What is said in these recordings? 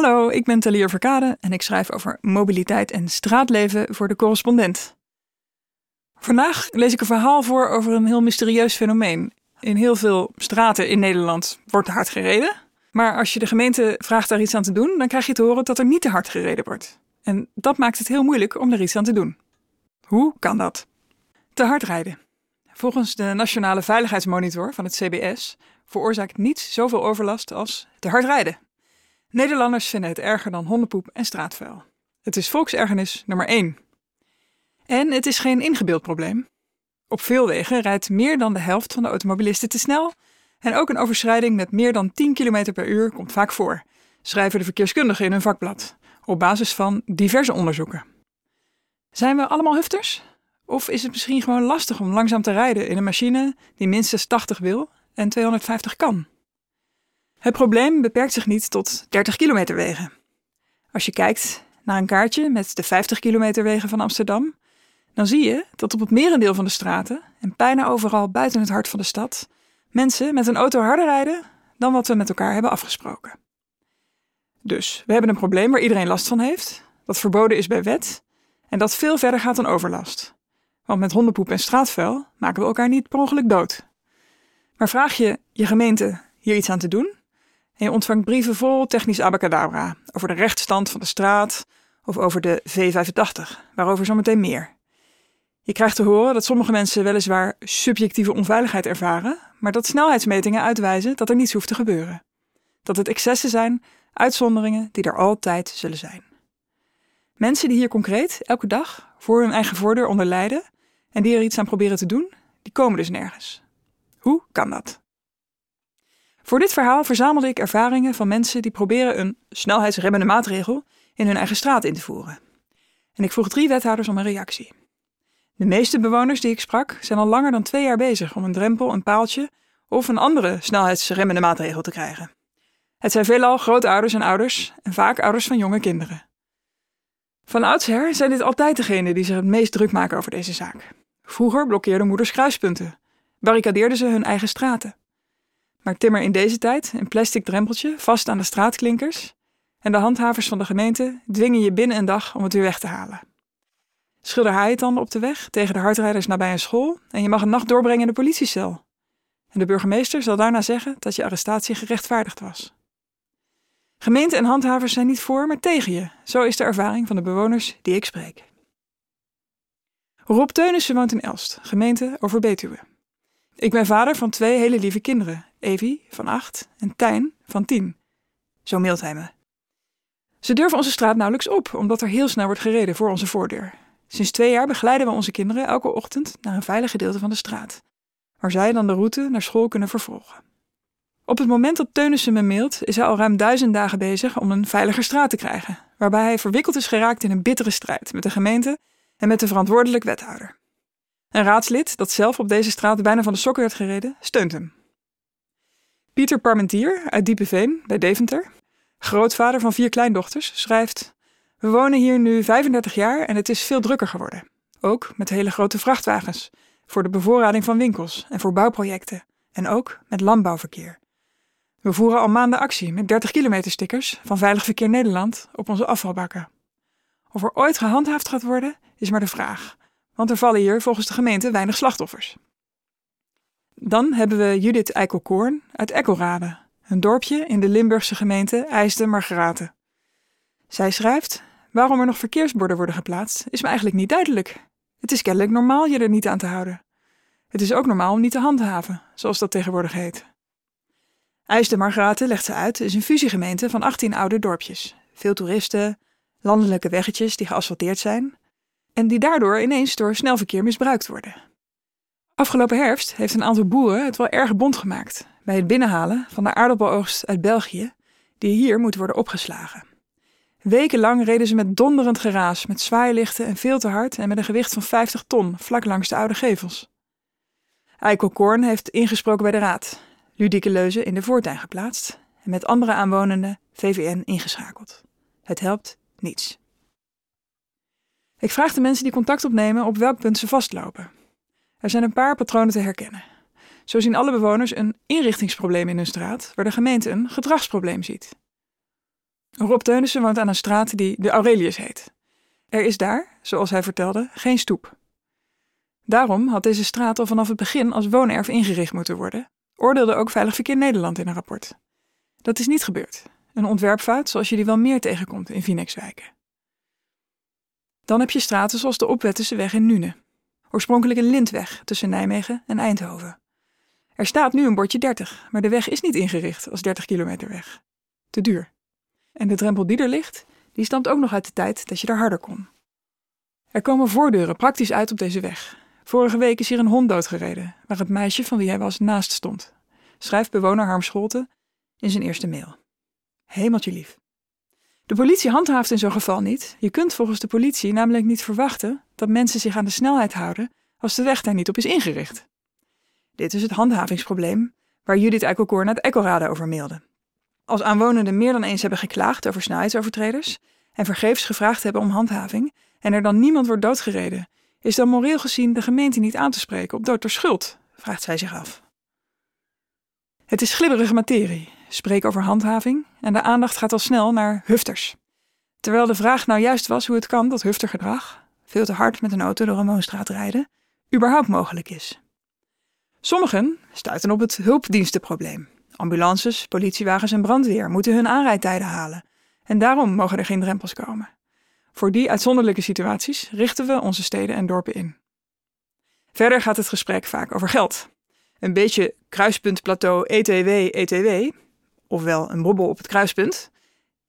Hallo, ik ben Talia Verkade en ik schrijf over mobiliteit en straatleven voor de correspondent. Vandaag lees ik een verhaal voor over een heel mysterieus fenomeen. In heel veel straten in Nederland wordt hard gereden. Maar als je de gemeente vraagt daar iets aan te doen, dan krijg je te horen dat er niet te hard gereden wordt. En dat maakt het heel moeilijk om er iets aan te doen. Hoe kan dat? Te hard rijden. Volgens de Nationale Veiligheidsmonitor van het CBS veroorzaakt niets zoveel overlast als te hard rijden. Nederlanders vinden het erger dan hondenpoep en straatvuil. Het is volksergernis nummer 1. En het is geen ingebeeld probleem. Op veel wegen rijdt meer dan de helft van de automobilisten te snel. En ook een overschrijding met meer dan 10 km per uur komt vaak voor, schrijven de verkeerskundigen in hun vakblad, op basis van diverse onderzoeken. Zijn we allemaal hufters? Of is het misschien gewoon lastig om langzaam te rijden in een machine die minstens 80 wil en 250 kan? Het probleem beperkt zich niet tot 30 kilometer wegen. Als je kijkt naar een kaartje met de 50 kilometer wegen van Amsterdam, dan zie je dat op het merendeel van de straten en bijna overal buiten het hart van de stad mensen met een auto harder rijden dan wat we met elkaar hebben afgesproken. Dus we hebben een probleem waar iedereen last van heeft, dat verboden is bij wet en dat veel verder gaat dan overlast. Want met hondenpoep en straatvuil maken we elkaar niet per ongeluk dood. Maar vraag je je gemeente hier iets aan te doen? En je ontvangt brieven vol technisch abacadabra over de rechtstand van de straat of over de V85, waarover zometeen meer. Je krijgt te horen dat sommige mensen weliswaar subjectieve onveiligheid ervaren, maar dat snelheidsmetingen uitwijzen dat er niets hoeft te gebeuren. Dat het excessen zijn, uitzonderingen die er altijd zullen zijn. Mensen die hier concreet elke dag voor hun eigen voordeur onder lijden en die er iets aan proberen te doen, die komen dus nergens. Hoe kan dat? Voor dit verhaal verzamelde ik ervaringen van mensen die proberen een snelheidsremmende maatregel in hun eigen straat in te voeren. En ik vroeg drie wethouders om een reactie. De meeste bewoners die ik sprak zijn al langer dan twee jaar bezig om een drempel, een paaltje of een andere snelheidsremmende maatregel te krijgen. Het zijn veelal grootouders en ouders en vaak ouders van jonge kinderen. Van oudsher zijn dit altijd degenen die zich het meest druk maken over deze zaak. Vroeger blokkeerden moeders kruispunten, barricadeerden ze hun eigen straten. Maar timmer in deze tijd een plastic drempeltje vast aan de straatklinkers en de handhavers van de gemeente dwingen je binnen een dag om het weer weg te halen. Schilder haaientanden op de weg tegen de hardrijders nabij een school en je mag een nacht doorbrengen in de politiecel. En de burgemeester zal daarna zeggen dat je arrestatie gerechtvaardigd was. Gemeente en handhavers zijn niet voor, maar tegen je. Zo is de ervaring van de bewoners die ik spreek. Rob Teunissen woont in Elst, gemeente over Betuwe. Ik ben vader van twee hele lieve kinderen, Evie van acht en Tijn van tien. Zo mailt hij me. Ze durven onze straat nauwelijks op, omdat er heel snel wordt gereden voor onze voordeur. Sinds twee jaar begeleiden we onze kinderen elke ochtend naar een veilig gedeelte van de straat, waar zij dan de route naar school kunnen vervolgen. Op het moment dat Teunissen me mailt, is hij al ruim duizend dagen bezig om een veiliger straat te krijgen, waarbij hij verwikkeld is geraakt in een bittere strijd met de gemeente en met de verantwoordelijk wethouder. Een raadslid dat zelf op deze straat bijna van de sokken werd gereden, steunt hem. Pieter Parmentier uit Diepeveen bij Deventer, grootvader van vier kleindochters, schrijft: We wonen hier nu 35 jaar en het is veel drukker geworden. Ook met hele grote vrachtwagens, voor de bevoorrading van winkels en voor bouwprojecten, en ook met landbouwverkeer. We voeren al maanden actie met 30 kilometer stickers van Veilig Verkeer Nederland op onze afvalbakken. Of er ooit gehandhaafd gaat worden, is maar de vraag, want er vallen hier volgens de gemeente weinig slachtoffers. Dan hebben we Judith Eikelkoorn uit Ekkelrade, een dorpje in de Limburgse gemeente IJsden-Margraten. Zij schrijft: Waarom er nog verkeersborden worden geplaatst, is me eigenlijk niet duidelijk. Het is kennelijk normaal je er niet aan te houden. Het is ook normaal om niet te handhaven, zoals dat tegenwoordig heet. IJsden-Margraten, legt ze uit, is een fusiegemeente van 18 oude dorpjes. Veel toeristen, landelijke weggetjes die geasfalteerd zijn en die daardoor ineens door snelverkeer misbruikt worden. Afgelopen herfst heeft een aantal boeren het wel erg bond gemaakt bij het binnenhalen van de aardappeloogst uit België, die hier moet worden opgeslagen. Wekenlang reden ze met donderend geraas, met zwaailichten en veel te hard en met een gewicht van 50 ton vlak langs de oude gevels. Eikel Korn heeft ingesproken bij de raad, ludieke leuzen in de voortuin geplaatst en met andere aanwonenden VVN ingeschakeld. Het helpt niets. Ik vraag de mensen die contact opnemen op welk punt ze vastlopen. Er zijn een paar patronen te herkennen. Zo zien alle bewoners een inrichtingsprobleem in hun straat, waar de gemeente een gedragsprobleem ziet. Rob Teunissen woont aan een straat die de Aurelius heet. Er is daar, zoals hij vertelde, geen stoep. Daarom had deze straat al vanaf het begin als woonerf ingericht moeten worden, oordeelde ook Veilig Verkeer Nederland in een rapport. Dat is niet gebeurd. Een ontwerpfout zoals je die wel meer tegenkomt in Vinexwijken. Dan heb je straten zoals de Opwettense weg in Nune. Oorspronkelijk een lintweg tussen Nijmegen en Eindhoven. Er staat nu een bordje 30, maar de weg is niet ingericht als 30 kilometer weg. Te duur. En de drempel die er ligt, die stamt ook nog uit de tijd dat je daar harder kon. Er komen voordeuren praktisch uit op deze weg. Vorige week is hier een hond doodgereden, waar het meisje van wie hij was naast stond. Schrijft bewoner Harm Scholten in zijn eerste mail. Hemeltje lief. De politie handhaaft in zo'n geval niet. Je kunt volgens de politie namelijk niet verwachten dat mensen zich aan de snelheid houden als de weg daar niet op is ingericht. Dit is het handhavingsprobleem waar Judith Eikelkoor naar het Eckelraden over mailde. Als aanwonenden meer dan eens hebben geklaagd over snelheidsovertreders en vergeefs gevraagd hebben om handhaving en er dan niemand wordt doodgereden, is dan moreel gezien de gemeente niet aan te spreken op dood door schuld? vraagt zij zich af. Het is glibberige materie. Spreek over handhaving en de aandacht gaat al snel naar hufters. Terwijl de vraag nou juist was hoe het kan dat huftergedrag, veel te hard met een auto door een woonstraat rijden, überhaupt mogelijk is. Sommigen stuiten op het hulpdienstenprobleem. Ambulances, politiewagens en brandweer moeten hun aanrijdtijden halen. En daarom mogen er geen drempels komen. Voor die uitzonderlijke situaties richten we onze steden en dorpen in. Verder gaat het gesprek vaak over geld. Een beetje kruispuntplateau ETW-ETW, ofwel een bobbel op het kruispunt.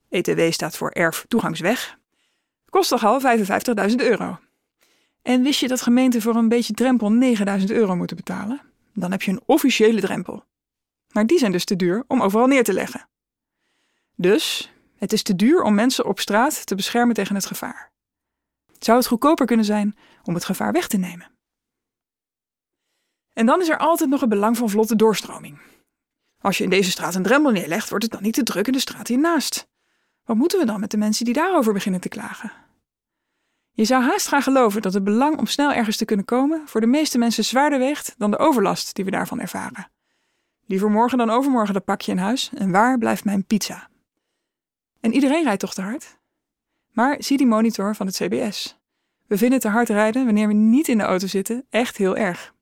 ETW staat voor erf toegangsweg. Kost toch al 55.000 euro. En wist je dat gemeenten voor een beetje drempel 9000 euro moeten betalen? Dan heb je een officiële drempel. Maar die zijn dus te duur om overal neer te leggen. Dus het is te duur om mensen op straat te beschermen tegen het gevaar. Zou het goedkoper kunnen zijn om het gevaar weg te nemen? En dan is er altijd nog het belang van vlotte doorstroming. Als je in deze straat een drempel neerlegt, wordt het dan niet te druk in de straat hiernaast. Wat moeten we dan met de mensen die daarover beginnen te klagen? Je zou haast gaan geloven dat het belang om snel ergens te kunnen komen voor de meeste mensen zwaarder weegt dan de overlast die we daarvan ervaren. Liever morgen dan overmorgen dat pakje in huis en waar blijft mijn pizza? En iedereen rijdt toch te hard? Maar zie die monitor van het CBS. We vinden te hard rijden wanneer we niet in de auto zitten echt heel erg.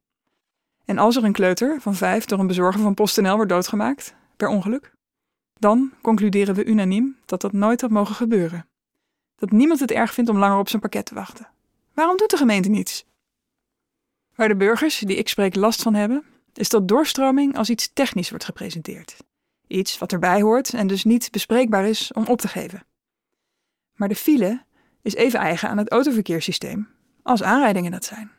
En als er een kleuter van vijf door een bezorger van PostNL wordt doodgemaakt, per ongeluk, dan concluderen we unaniem dat dat nooit had mogen gebeuren. Dat niemand het erg vindt om langer op zijn pakket te wachten. Waarom doet de gemeente niets? Waar de burgers die ik spreek last van hebben, is dat doorstroming als iets technisch wordt gepresenteerd. Iets wat erbij hoort en dus niet bespreekbaar is om op te geven. Maar de file is even eigen aan het autoverkeerssysteem als aanrijdingen dat zijn.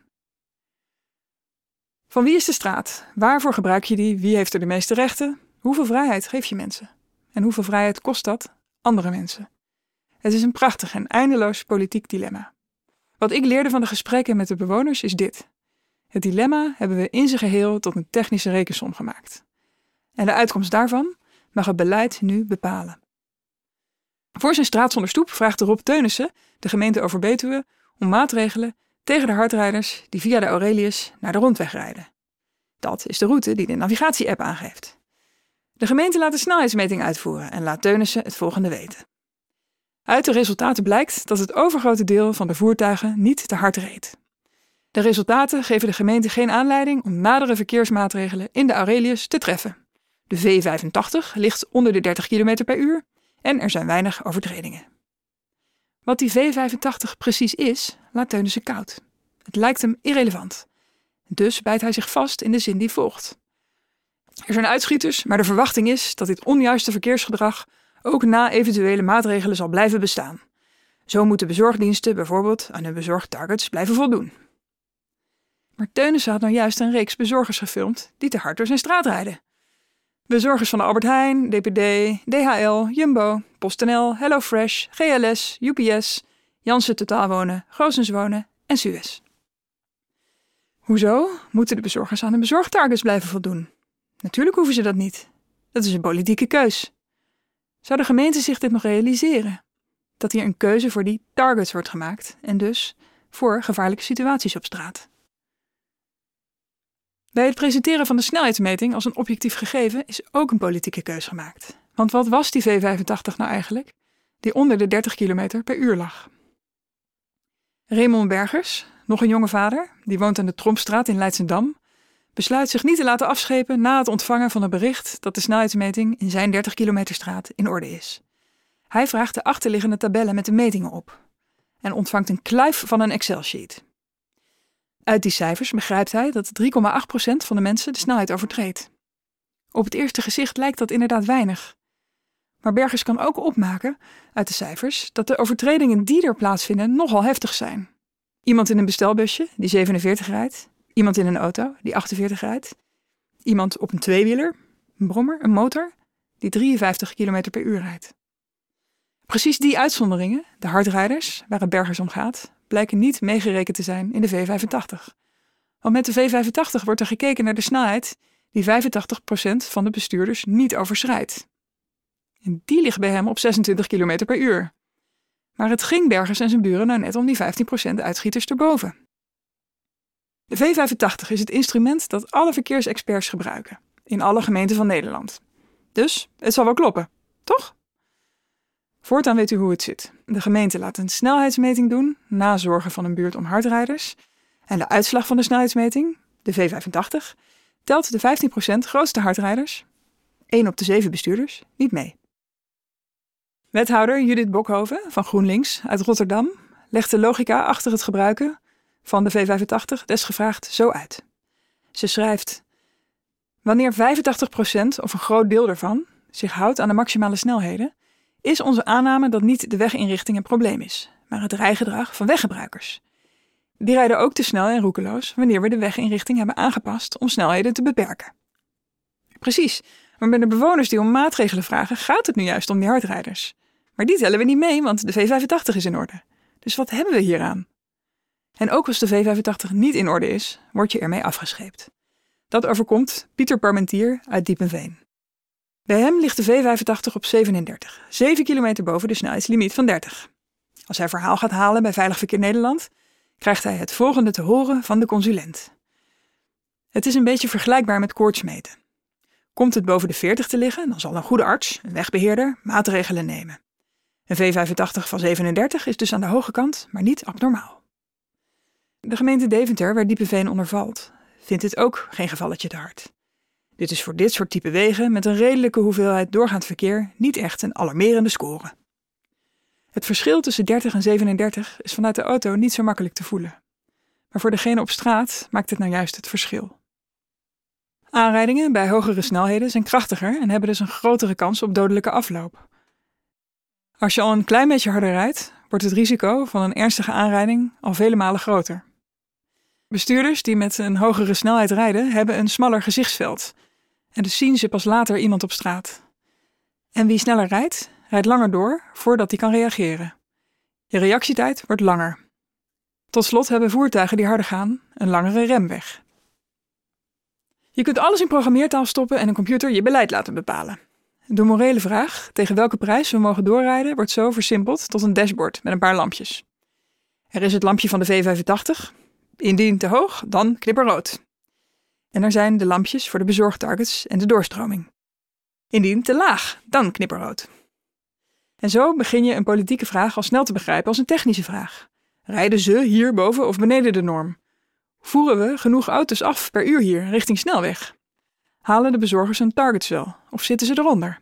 Van wie is de straat? Waarvoor gebruik je die? Wie heeft er de meeste rechten? Hoeveel vrijheid geef je mensen? En hoeveel vrijheid kost dat andere mensen? Het is een prachtig en eindeloos politiek dilemma. Wat ik leerde van de gesprekken met de bewoners is dit. Het dilemma hebben we in zijn geheel tot een technische rekensom gemaakt. En de uitkomst daarvan mag het beleid nu bepalen. Voor zijn straat zonder stoep vraagt Rob Teunissen de gemeente over Betuwe om maatregelen tegen de hardrijders die via de Aurelius naar de rondweg rijden. Dat is de route die de navigatie-app aangeeft. De gemeente laat de snelheidsmeting uitvoeren en laat Teunissen het volgende weten. Uit de resultaten blijkt dat het overgrote deel van de voertuigen niet te hard reed. De resultaten geven de gemeente geen aanleiding om nadere verkeersmaatregelen in de Aurelius te treffen. De V85 ligt onder de 30 km per uur en er zijn weinig overtredingen. Wat die V85 precies is, laat Teunissen koud. Het lijkt hem irrelevant. Dus bijt hij zich vast in de zin die volgt. Er zijn uitschieters, maar de verwachting is dat dit onjuiste verkeersgedrag ook na eventuele maatregelen zal blijven bestaan. Zo moeten bezorgdiensten bijvoorbeeld aan hun bezorgtargets blijven voldoen. Maar Teunissen had nou juist een reeks bezorgers gefilmd die te hard door zijn straat rijden. Bezorgers van de Albert Heijn, DPD, DHL, Jumbo, PostNL, HelloFresh, GLS, UPS, Janssen Totaalwonen, Wonen en Suez. Hoezo moeten de bezorgers aan hun bezorgtargets blijven voldoen? Natuurlijk hoeven ze dat niet. Dat is een politieke keus. Zou de gemeente zich dit nog realiseren? Dat hier een keuze voor die targets wordt gemaakt en dus voor gevaarlijke situaties op straat. Bij het presenteren van de snelheidsmeting als een objectief gegeven is ook een politieke keus gemaakt. Want wat was die V85 nou eigenlijk? die onder de 30 km per uur lag. Raymond Bergers, nog een jonge vader, die woont aan de Trompstraat in Leidsendam, besluit zich niet te laten afschepen na het ontvangen van een bericht dat de snelheidsmeting in zijn 30 kilometer straat in orde is. Hij vraagt de achterliggende tabellen met de metingen op en ontvangt een kluif van een Excel-sheet. Uit die cijfers begrijpt hij dat 3,8% van de mensen de snelheid overtreedt. Op het eerste gezicht lijkt dat inderdaad weinig. Maar Bergers kan ook opmaken uit de cijfers dat de overtredingen die er plaatsvinden nogal heftig zijn. Iemand in een bestelbusje die 47 rijdt, iemand in een auto die 48 rijdt, iemand op een tweewieler, een brommer, een motor die 53 km per uur rijdt. Precies die uitzonderingen, de hardrijders, waar het Bergers om gaat, blijken niet meegerekend te zijn in de V85. Want met de V85 wordt er gekeken naar de snelheid die 85% van de bestuurders niet overschrijdt. En die ligt bij hem op 26 km per uur. Maar het ging Bergers en zijn buren nou net om die 15% uitschieters erboven. De V85 is het instrument dat alle verkeersexperts gebruiken, in alle gemeenten van Nederland. Dus het zal wel kloppen, toch? Voortaan weet u hoe het zit. De gemeente laat een snelheidsmeting doen, na zorgen van een buurt om hardrijders. En de uitslag van de snelheidsmeting, de V85, telt de 15% grootste hardrijders, 1 op de 7 bestuurders, niet mee. Wethouder Judith Bokhoven van GroenLinks uit Rotterdam legt de logica achter het gebruiken van de V85 desgevraagd zo uit. Ze schrijft: Wanneer 85% of een groot deel ervan zich houdt aan de maximale snelheden, is onze aanname dat niet de weginrichting een probleem is, maar het rijgedrag van weggebruikers. Die rijden ook te snel en roekeloos wanneer we de weginrichting hebben aangepast om snelheden te beperken. Precies, maar bij de bewoners die om maatregelen vragen gaat het nu juist om die hardrijders. Maar die tellen we niet mee, want de V85 is in orde. Dus wat hebben we hieraan? En ook als de V85 niet in orde is, word je ermee afgescheept. Dat overkomt Pieter Parmentier uit Diepenveen. Bij hem ligt de V85 op 37, 7 kilometer boven de snelheidslimiet van 30. Als hij verhaal gaat halen bij Veilig Verkeer Nederland, krijgt hij het volgende te horen van de consulent. Het is een beetje vergelijkbaar met koortsmeten. Komt het boven de 40 te liggen, dan zal een goede arts, een wegbeheerder, maatregelen nemen. Een V85 van 37 is dus aan de hoge kant, maar niet abnormaal. De gemeente Deventer, waar Diepeveen onder valt, vindt het ook geen gevalletje te hard. Dit is voor dit soort type wegen met een redelijke hoeveelheid doorgaand verkeer niet echt een alarmerende score. Het verschil tussen 30 en 37 is vanuit de auto niet zo makkelijk te voelen. Maar voor degene op straat maakt het nou juist het verschil. Aanrijdingen bij hogere snelheden zijn krachtiger en hebben dus een grotere kans op dodelijke afloop. Als je al een klein beetje harder rijdt, wordt het risico van een ernstige aanrijding al vele malen groter. Bestuurders die met een hogere snelheid rijden, hebben een smaller gezichtsveld en dus zien ze pas later iemand op straat. En wie sneller rijdt, rijdt langer door voordat hij kan reageren. Je reactietijd wordt langer. Tot slot hebben voertuigen die harder gaan een langere remweg. Je kunt alles in programmeertaal stoppen en een computer je beleid laten bepalen. De morele vraag, tegen welke prijs we mogen doorrijden, wordt zo versimpeld tot een dashboard met een paar lampjes. Er is het lampje van de V85. Indien te hoog, dan knipperrood. En er zijn de lampjes voor de bezorgtargets en de doorstroming. Indien te laag, dan knipperrood. En zo begin je een politieke vraag al snel te begrijpen als een technische vraag. Rijden ze hier boven of beneden de norm? Voeren we genoeg auto's af per uur hier richting snelweg? Halen de bezorgers hun targets wel of zitten ze eronder?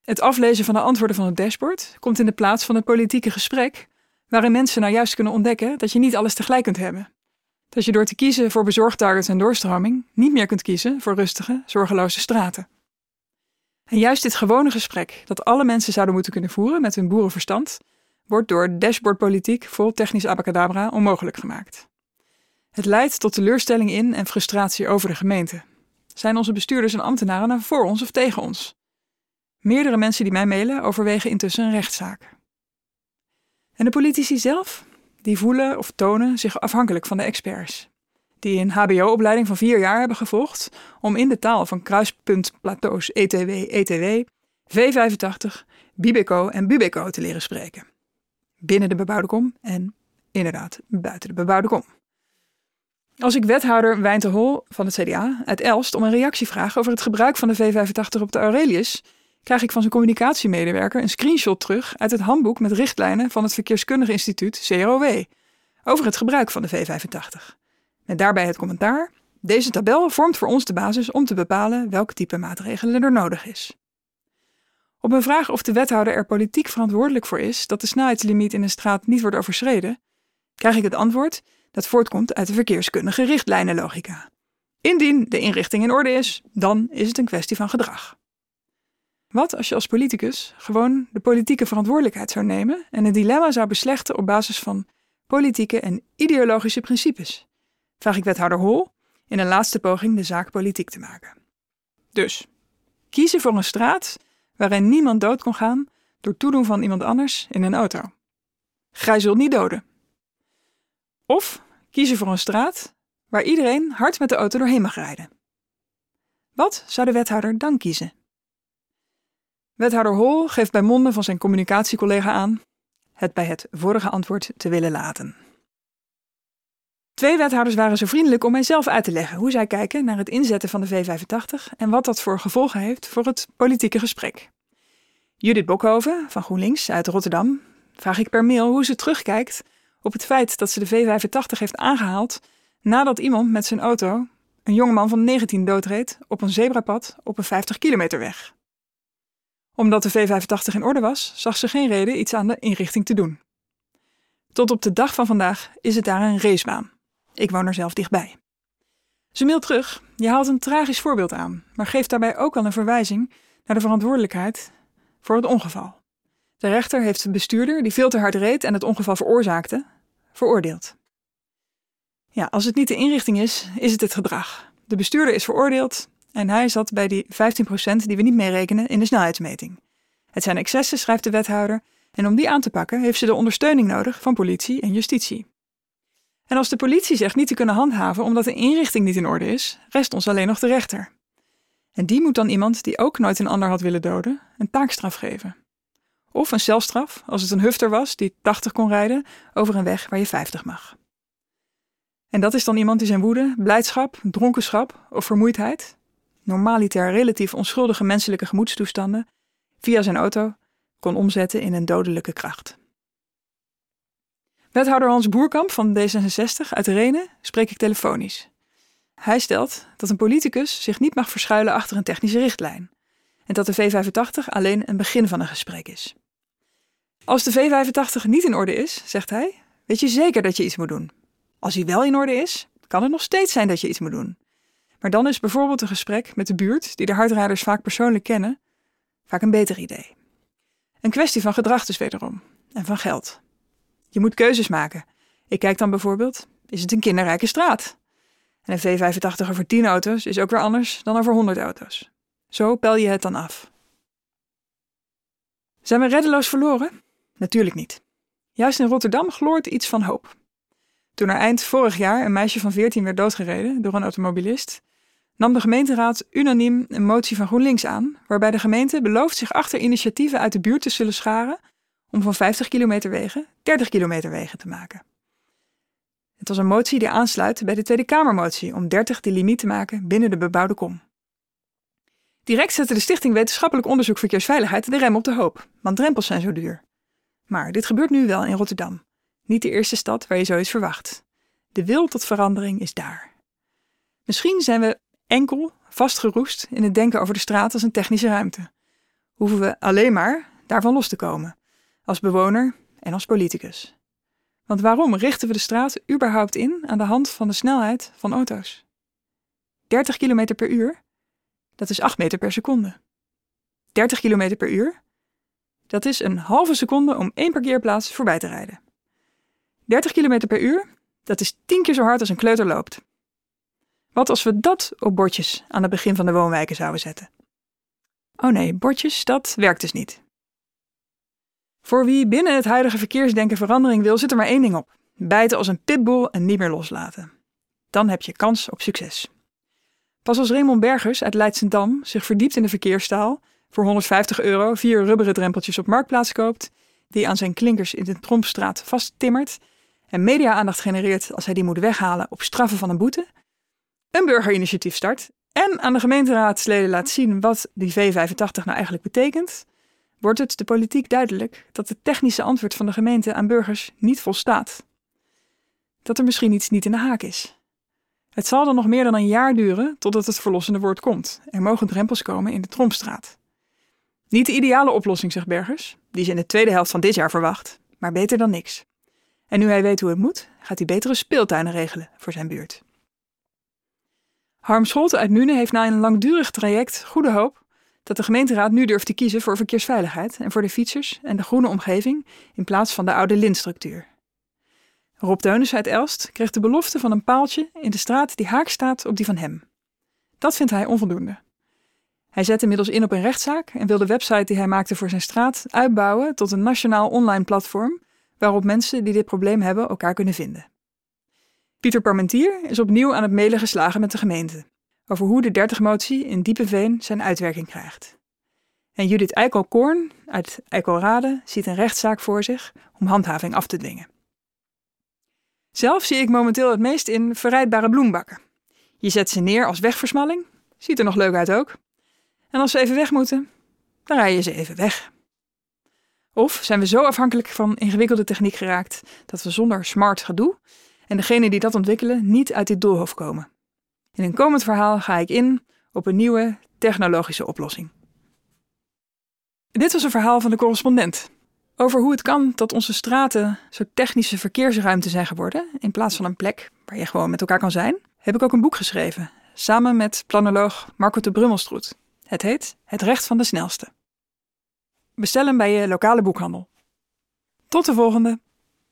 Het aflezen van de antwoorden van het dashboard komt in de plaats van het politieke gesprek, waarin mensen nou juist kunnen ontdekken dat je niet alles tegelijk kunt hebben. Dat je door te kiezen voor bezorgtargets en doorstroming niet meer kunt kiezen voor rustige, zorgeloze straten. En juist dit gewone gesprek, dat alle mensen zouden moeten kunnen voeren met hun boerenverstand, wordt door dashboardpolitiek vol technisch abacadabra onmogelijk gemaakt. Het leidt tot teleurstelling in en frustratie over de gemeente. Zijn onze bestuurders en ambtenaren nou voor ons of tegen ons? Meerdere mensen die mij mailen overwegen intussen een rechtszaak. En de politici zelf? Die voelen of tonen zich afhankelijk van de experts die een HBO-opleiding van vier jaar hebben gevolgd om in de taal van kruispuntplateaus ETW, ETW, V85, Bibeco en Bubeco te leren spreken. Binnen de bebouwde kom en inderdaad buiten de bebouwde kom. Als ik wethouder Wijnte Hol van het CDA uit Elst om een reactie vraag over het gebruik van de V85 op de Aurelius, krijg ik van zijn communicatiemedewerker een screenshot terug uit het handboek met richtlijnen van het Verkeerskundige Instituut CROW over het gebruik van de V85. Met daarbij het commentaar: deze tabel vormt voor ons de basis om te bepalen welk type maatregelen er nodig is. Op een vraag of de wethouder er politiek verantwoordelijk voor is dat de snelheidslimiet in een straat niet wordt overschreden, krijg ik het antwoord dat voortkomt uit de verkeerskundige richtlijnenlogica. Indien de inrichting in orde is, dan is het een kwestie van gedrag. Wat als je als politicus gewoon de politieke verantwoordelijkheid zou nemen en een dilemma zou beslechten op basis van politieke en ideologische principes? Vraag ik wethouder Hol in een laatste poging de zaak politiek te maken. Dus, kiezen voor een straat waarin niemand dood kon gaan door toedoen van iemand anders in een auto. Gij zult niet doden. Of kiezen voor een straat waar iedereen hard met de auto doorheen mag rijden. Wat zou de wethouder dan kiezen? Wethouder Hol geeft bij monden van zijn communicatiecollega aan het bij het vorige antwoord te willen laten. Twee wethouders waren zo vriendelijk om mij zelf uit te leggen hoe zij kijken naar het inzetten van de V85 en wat dat voor gevolgen heeft voor het politieke gesprek. Judith Bokhoven van GroenLinks uit Rotterdam vraag ik per mail hoe ze terugkijkt op het feit dat ze de V85 heeft aangehaald nadat iemand met zijn auto een jongeman van 19 doodreed op een zebrapad op een 50 kilometer weg. Omdat de V85 in orde was, zag ze geen reden iets aan de inrichting te doen. Tot op de dag van vandaag is het daar een racebaan. Ik woon er zelf dichtbij. Ze mailt terug: Je haalt een tragisch voorbeeld aan, maar geeft daarbij ook al een verwijzing naar de verantwoordelijkheid voor het ongeval. De rechter heeft de bestuurder, die veel te hard reed en het ongeval veroorzaakte, veroordeeld. Ja, als het niet de inrichting is, is het het gedrag. De bestuurder is veroordeeld en hij zat bij die 15% die we niet meerekenen in de snelheidsmeting. Het zijn excessen, schrijft de wethouder, en om die aan te pakken heeft ze de ondersteuning nodig van politie en justitie. En als de politie zegt niet te kunnen handhaven omdat de inrichting niet in orde is, rest ons alleen nog de rechter. En die moet dan iemand die ook nooit een ander had willen doden, een taakstraf geven. Of een celstraf, als het een hufter was die 80 kon rijden over een weg waar je 50 mag. En dat is dan iemand die zijn woede, blijdschap, dronkenschap of vermoeidheid, normaliter relatief onschuldige menselijke gemoedstoestanden, via zijn auto kon omzetten in een dodelijke kracht. Wethouder Hans Boerkamp van D66 uit Renen spreek ik telefonisch. Hij stelt dat een politicus zich niet mag verschuilen achter een technische richtlijn en dat de V85 alleen een begin van een gesprek is. Als de V85 niet in orde is, zegt hij, weet je zeker dat je iets moet doen. Als hij wel in orde is, kan het nog steeds zijn dat je iets moet doen. Maar dan is bijvoorbeeld een gesprek met de buurt, die de hardrijders vaak persoonlijk kennen, vaak een beter idee. Een kwestie van gedrag dus wederom, en van geld. Je moet keuzes maken. Ik kijk dan bijvoorbeeld, is het een kinderrijke straat? En een V85 over 10 auto's is ook weer anders dan over 100 auto's. Zo pel je het dan af. Zijn we reddeloos verloren? Natuurlijk niet. Juist in Rotterdam gloort iets van hoop. Toen er eind vorig jaar een meisje van 14 werd doodgereden door een automobilist, nam de gemeenteraad unaniem een motie van GroenLinks aan, waarbij de gemeente belooft zich achter initiatieven uit de buurt te zullen scharen om van 50 kilometer wegen 30 kilometer wegen te maken. Het was een motie die aansluit bij de Tweede Kamermotie om 30 de limiet te maken binnen de bebouwde kom. Direct zette de Stichting Wetenschappelijk Onderzoek Verkeersveiligheid de rem op de hoop, want drempels zijn zo duur. Maar dit gebeurt nu wel in Rotterdam, niet de eerste stad waar je zoiets verwacht. De wil tot verandering is daar. Misschien zijn we enkel vastgeroest in het denken over de straat als een technische ruimte. Hoeven we alleen maar daarvan los te komen, als bewoner en als politicus. Want waarom richten we de straat überhaupt in aan de hand van de snelheid van auto's? 30 km per uur? Dat is 8 meter per seconde. 30 km per uur? Dat is een halve seconde om één parkeerplaats voorbij te rijden. 30 km per uur? Dat is 10 keer zo hard als een kleuter loopt. Wat als we dat op bordjes aan het begin van de woonwijken zouden zetten? Oh nee, bordjes, dat werkt dus niet. Voor wie binnen het huidige verkeersdenken verandering wil, zit er maar één ding op: bijten als een pitbull en niet meer loslaten. Dan heb je kans op succes. Pas als Raymond Bergers uit Leidsendam zich verdiept in de verkeerstaal, voor 150 euro vier rubberen drempeltjes op marktplaats koopt, die aan zijn klinkers in de Trompstraat vasttimmert en media-aandacht genereert als hij die moet weghalen op straffen van een boete, een burgerinitiatief start en aan de gemeenteraadsleden laat zien wat die V85 nou eigenlijk betekent, wordt het de politiek duidelijk dat het technische antwoord van de gemeente aan burgers niet volstaat. Dat er misschien iets niet in de haak is. Het zal dan nog meer dan een jaar duren totdat het verlossende woord komt. Er mogen drempels komen in de Tromstraat. Niet de ideale oplossing, zegt Bergers, die ze in de tweede helft van dit jaar verwacht, maar beter dan niks. En nu hij weet hoe het moet, gaat hij betere speeltuinen regelen voor zijn buurt. Harm Scholte uit Nune heeft na een langdurig traject goede hoop dat de gemeenteraad nu durft te kiezen voor verkeersveiligheid en voor de fietsers en de groene omgeving in plaats van de oude lintstructuur. Rob Teunissen uit Elst kreeg de belofte van een paaltje in de straat die haak staat op die van hem. Dat vindt hij onvoldoende. Hij zet inmiddels in op een rechtszaak en wil de website die hij maakte voor zijn straat uitbouwen tot een nationaal online platform waarop mensen die dit probleem hebben elkaar kunnen vinden. Pieter Parmentier is opnieuw aan het mailen geslagen met de gemeente over hoe de 30-motie in Diepeveen zijn uitwerking krijgt. En Judith Eikelkoorn uit Eikelrade ziet een rechtszaak voor zich om handhaving af te dwingen. Zelf zie ik momenteel het meest in verrijdbare bloembakken. Je zet ze neer als wegversmalling, ziet er nog leuk uit ook. En als ze even weg moeten, dan rij je ze even weg. Of zijn we zo afhankelijk van ingewikkelde techniek geraakt dat we zonder smart gedoe en degenen die dat ontwikkelen niet uit dit doolhof komen. In een komend verhaal ga ik in op een nieuwe technologische oplossing. Dit was een verhaal van de correspondent. Over hoe het kan dat onze straten zo technische verkeersruimte zijn geworden, in plaats van een plek waar je gewoon met elkaar kan zijn, heb ik ook een boek geschreven, samen met planoloog Marco de Brummelstroet. Het heet Het Recht van de Snelste. Bestel hem bij je lokale boekhandel. Tot de volgende!